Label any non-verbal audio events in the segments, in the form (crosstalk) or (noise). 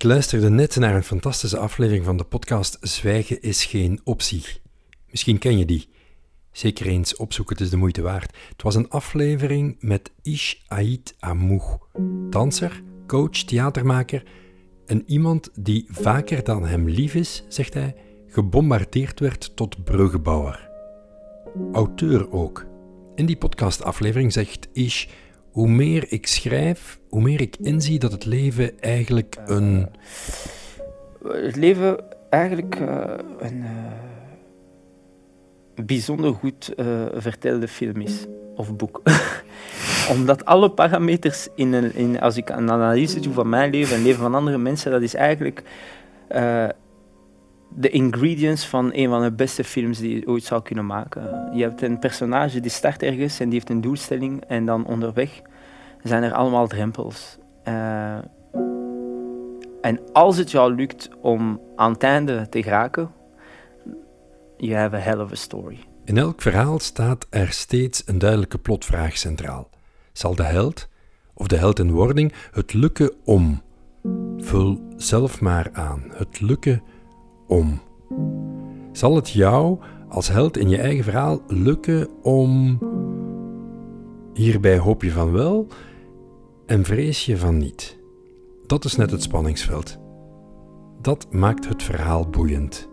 Ik luisterde net naar een fantastische aflevering van de podcast Zwijgen is geen optie. Misschien ken je die. Zeker eens opzoeken, het is de moeite waard. Het was een aflevering met Ish Ait Amouch, danser, coach, theatermaker en iemand die vaker dan hem lief is, zegt hij, gebombardeerd werd tot bruggenbouwer. Auteur ook. In die podcastaflevering zegt Ish hoe meer ik schrijf, hoe meer ik inzie dat het leven eigenlijk een. Het leven eigenlijk uh, een uh, bijzonder goed vertelde film is, of boek. (laughs) Omdat alle parameters, in een, in, als ik een analyse doe van mijn leven en het leven van andere mensen, dat is eigenlijk de ingredients van een van de beste films die je ooit zou kunnen maken. Je hebt een personage die start ergens en die heeft een doelstelling en dan onderweg zijn er allemaal drempels. Uh, en als het jou lukt om aan het einde te geraken, you have a hell of a story. In elk verhaal staat er steeds een duidelijke plotvraag centraal. Zal de held, of de held in wording, het lukken om? Vul zelf maar aan. Het lukken om. Zal het jou als held in je eigen verhaal lukken om. Hierbij hoop je van wel en vrees je van niet. Dat is net het spanningsveld. Dat maakt het verhaal boeiend.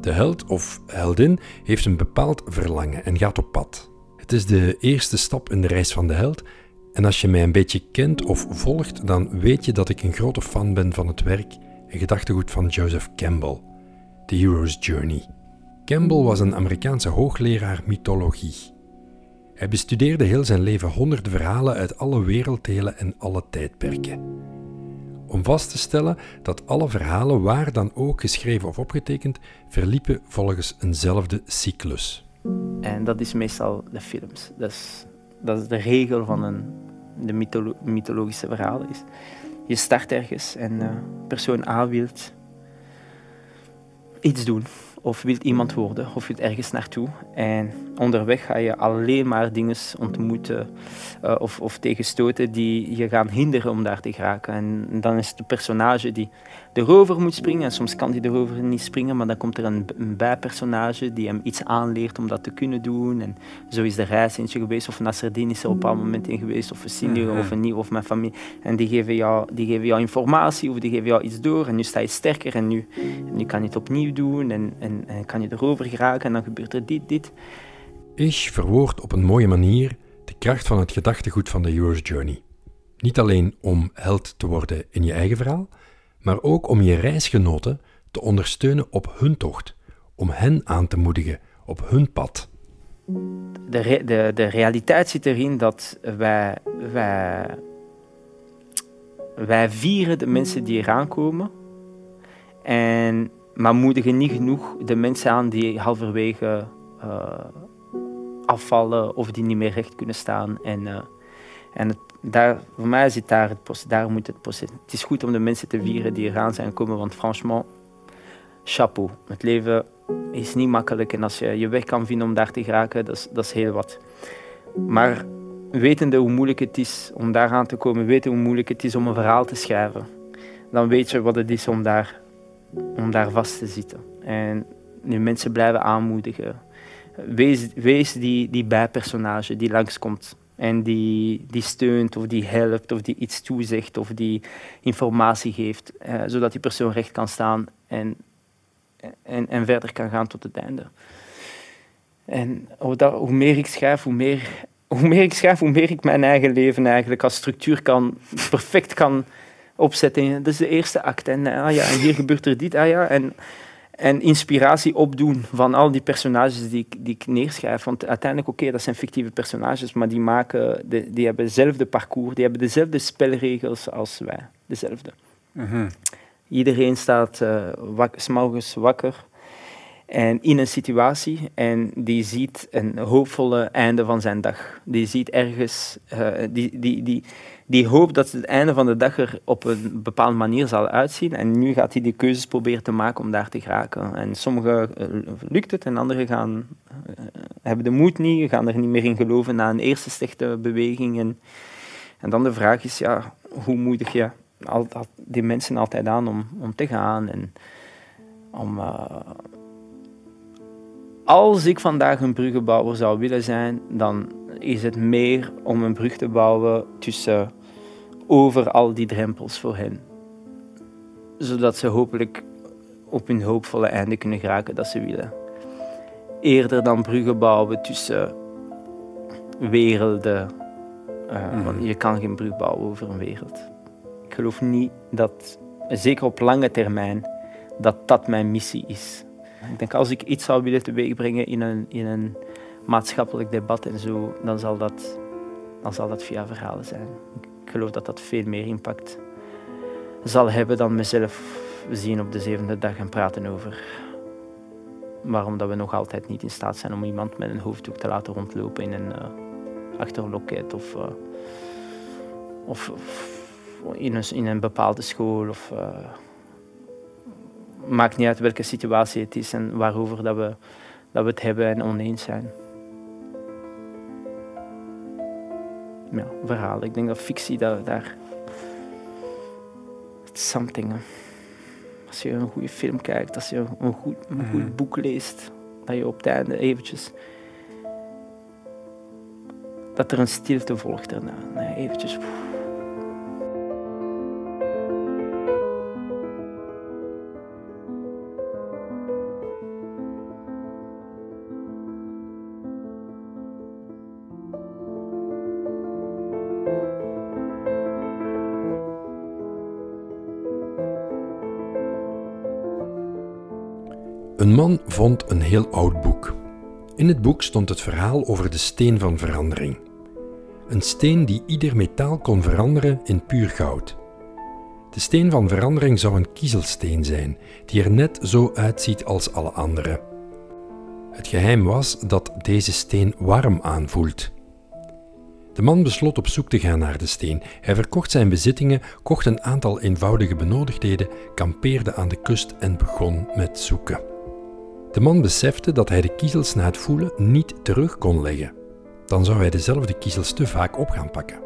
De held of heldin heeft een bepaald verlangen en gaat op pad. Het is de eerste stap in de reis van de held. En als je mij een beetje kent of volgt, dan weet je dat ik een grote fan ben van het werk en gedachtegoed van Joseph Campbell, The Hero's Journey. Campbell was een Amerikaanse hoogleraar mythologie. Hij bestudeerde heel zijn leven honderden verhalen uit alle werelddelen en alle tijdperken. Om vast te stellen dat alle verhalen, waar dan ook geschreven of opgetekend, verliepen volgens eenzelfde cyclus. En dat is meestal de films. Dat is, dat is de regel van een, de mythologische verhalen. Is je start ergens en uh, persoon A wil iets doen of wilt iemand worden of wilt ergens naartoe. En onderweg ga je alleen maar dingen ontmoeten uh, of, of tegenstoten die je gaan hinderen om daar te geraken. En dan is het de personage die erover moet springen. En soms kan hij erover niet springen, maar dan komt er een, een bijpersonage die hem iets aanleert om dat te kunnen doen. En zo is de reis eentje geweest, of Nasreddin is er op een bepaald moment in geweest, of Cindy, mm of een nieuw, of mijn familie. En die geven, jou, die geven jou informatie, of die geven jou iets door. En nu sta je sterker, en nu, nu kan je het opnieuw doen, en, en, en kan je erover geraken, en dan gebeurt er dit, dit. Ish verwoordt op een mooie manier de kracht van het gedachtegoed van de Hero's Journey. Niet alleen om held te worden in je eigen verhaal, maar ook om je reisgenoten te ondersteunen op hun tocht, om hen aan te moedigen op hun pad. De, de, de realiteit zit erin dat wij, wij, wij vieren de mensen die eraan komen, en, maar moedigen niet genoeg de mensen aan die halverwege uh, afvallen of die niet meer recht kunnen staan. En, uh, en het daar, voor mij zit daar het proces, daar moet het proces. Het is goed om de mensen te vieren die eraan zijn gekomen, want franchement, chapeau. Het leven is niet makkelijk en als je je weg kan vinden om daar te geraken, dat is, dat is heel wat. Maar wetende hoe moeilijk het is om daar aan te komen, weten hoe moeilijk het is om een verhaal te schrijven, dan weet je wat het is om daar, om daar vast te zitten. En nu mensen blijven aanmoedigen. Wees, wees die, die bijpersonage die langskomt en die, die steunt of die helpt of die iets toezegt of die informatie geeft, uh, zodat die persoon recht kan staan en, en, en verder kan gaan tot het einde. En hoe, hoe meer ik schrijf, hoe meer, (laughs) hoe meer ik schrijf, hoe meer ik mijn eigen leven eigenlijk als structuur kan, perfect kan opzetten. Dat is de eerste act. En, ah ja, en hier gebeurt er dit. Ah ja, en, en inspiratie opdoen van al die personages die ik, die ik neerschrijf. Want uiteindelijk, oké, dat zijn fictieve personages, maar die, maken, de, die hebben hetzelfde parcours, die hebben dezelfde spelregels als wij. Dezelfde. Mhm. Iedereen staat uh, wak, s'morgens wakker en in een situatie en die ziet een hoopvolle einde van zijn dag. Die ziet ergens, uh, die, die, die, die hoopt dat het einde van de dag er op een bepaalde manier zal uitzien. En nu gaat hij die keuzes proberen te maken om daar te geraken. En sommigen uh, lukt het en anderen gaan, uh, hebben de moed niet, gaan er niet meer in geloven na een eerste slechte beweging. En, en dan de vraag is, ja, hoe moedig je al, die mensen altijd aan om, om te gaan. En om, als ik vandaag een bruggenbouwer zou willen zijn, dan is het meer om een brug te bouwen tussen over al die drempels voor hen. Zodat ze hopelijk op hun hoopvolle einde kunnen geraken dat ze willen. Eerder dan bruggen bouwen tussen werelden. Uh, Want je kan geen brug bouwen over een wereld. Ik geloof niet dat, zeker op lange termijn, dat dat mijn missie is. Ik denk als ik iets zou willen teweegbrengen in een, in een maatschappelijk debat en zo, dan zal, dat, dan zal dat via verhalen zijn. Ik geloof dat dat veel meer impact zal hebben dan mezelf zien op de zevende dag en praten over waarom dat we nog altijd niet in staat zijn om iemand met een hoofddoek te laten rondlopen in een uh, achterloket of, uh, of, in, een, in een bepaalde school. Of, uh, maakt niet uit welke situatie het is en waarover dat we, dat we het hebben en oneens zijn. Ja, verhalen. Ik denk dat fictie daar. daar something. Als je een goede film kijkt, als je een goed, een goed mhm. boek leest, dat je op het einde eventjes. dat er een stilte volgt daarna. Nee, eventjes. Een man vond een heel oud boek. In het boek stond het verhaal over de steen van verandering. Een steen die ieder metaal kon veranderen in puur goud. De steen van verandering zou een kiezelsteen zijn, die er net zo uitziet als alle andere. Het geheim was dat deze steen warm aanvoelt. De man besloot op zoek te gaan naar de steen. Hij verkocht zijn bezittingen, kocht een aantal eenvoudige benodigdheden, kampeerde aan de kust en begon met zoeken. De man besefte dat hij de kiezels na het voelen niet terug kon leggen. Dan zou hij dezelfde kiezels te vaak op gaan pakken.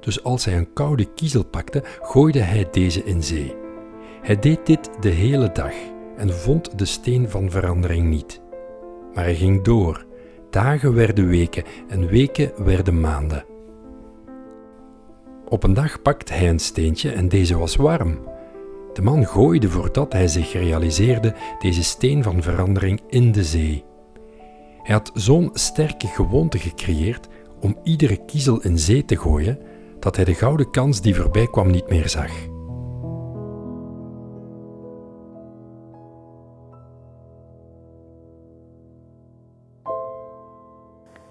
Dus als hij een koude kiezel pakte, gooide hij deze in zee. Hij deed dit de hele dag en vond de steen van verandering niet. Maar hij ging door. Dagen werden weken en weken werden maanden. Op een dag pakte hij een steentje en deze was warm. De man gooide voordat hij zich realiseerde deze steen van verandering in de zee. Hij had zo'n sterke gewoonte gecreëerd om iedere kiezel in zee te gooien, dat hij de gouden kans die voorbij kwam niet meer zag.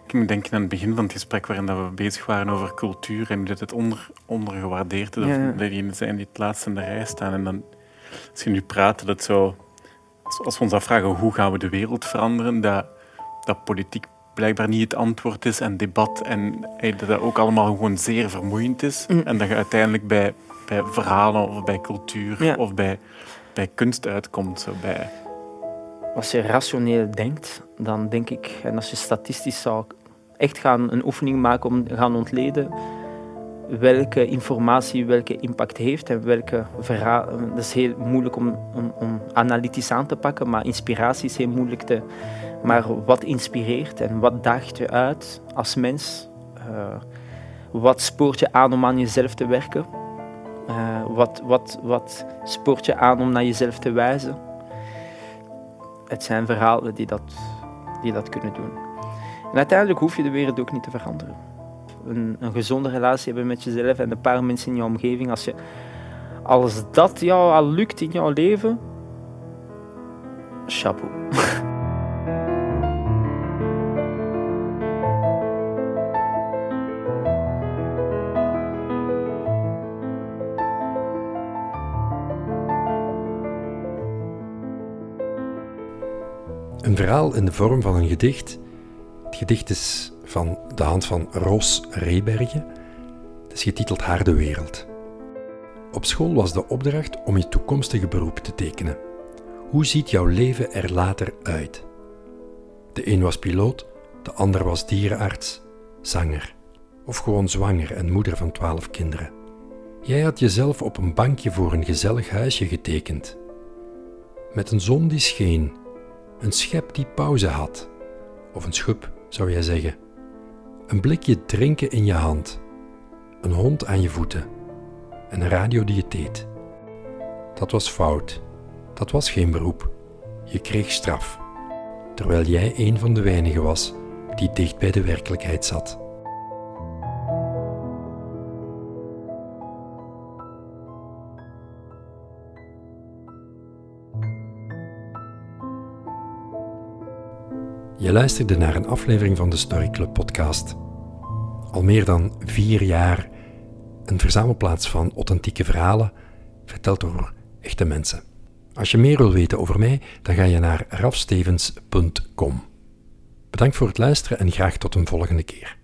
Ik moet denken aan het begin van het gesprek waarin dat we bezig waren over cultuur en dat het onder, ondergewaardeerd is. Ja. Of degenen zijn die het laatst in de rij staan. En dan, als je nu praat, dat zo... Als we ons afvragen hoe gaan we de wereld veranderen, dat, dat politiek blijkbaar niet het antwoord is en debat en dat dat ook allemaal gewoon zeer vermoeiend is. Mm. En dat je uiteindelijk bij, bij verhalen of bij cultuur of bij, bij kunst uitkomt. Zo bij, als je rationeel denkt, dan denk ik, en als je statistisch zou echt gaan een oefening maken om gaan ontleden welke informatie welke impact heeft en welke verhalen. Dat is heel moeilijk om, om, analytisch aan te pakken, maar inspiratie is heel moeilijk te. Maar wat inspireert en wat daagt je uit als mens? Uh, wat spoort je aan om aan jezelf te werken? Uh, wat, wat, wat spoort je aan om naar jezelf te wijzen? Het zijn verhalen die dat, die dat kunnen doen. En uiteindelijk hoef je de wereld ook niet te veranderen. Een, een gezonde relatie hebben met jezelf en de paar mensen in je omgeving. Als, je, als dat jou al lukt in jouw leven, chapeau. Een verhaal in de vorm van een gedicht. Gedicht is van de hand van Roos Rebergen. Het is getiteld Haar de Wereld. Op school was de opdracht om je toekomstige beroep te tekenen. Hoe ziet jouw leven er later uit? De een was piloot, de ander was dierenarts, zanger of gewoon zwanger en moeder van twaalf kinderen. Jij had jezelf op een bankje voor een gezellig huisje getekend. Met een zon die scheen, een schep die pauze had, of een schub zou jij zeggen, een blikje drinken in je hand, een hond aan je voeten en een radio die je deed. Dat was fout, dat was geen beroep. Je kreeg straf, terwijl jij een van de weinigen was die dicht bij de werkelijkheid zat. Je luisterde naar een aflevering van de Story Club podcast. Al meer dan vier jaar een verzamelplaats van authentieke verhalen, verteld door echte mensen. Als je meer wil weten over mij, dan ga je naar rafstevens.com. Bedankt voor het luisteren en graag tot een volgende keer.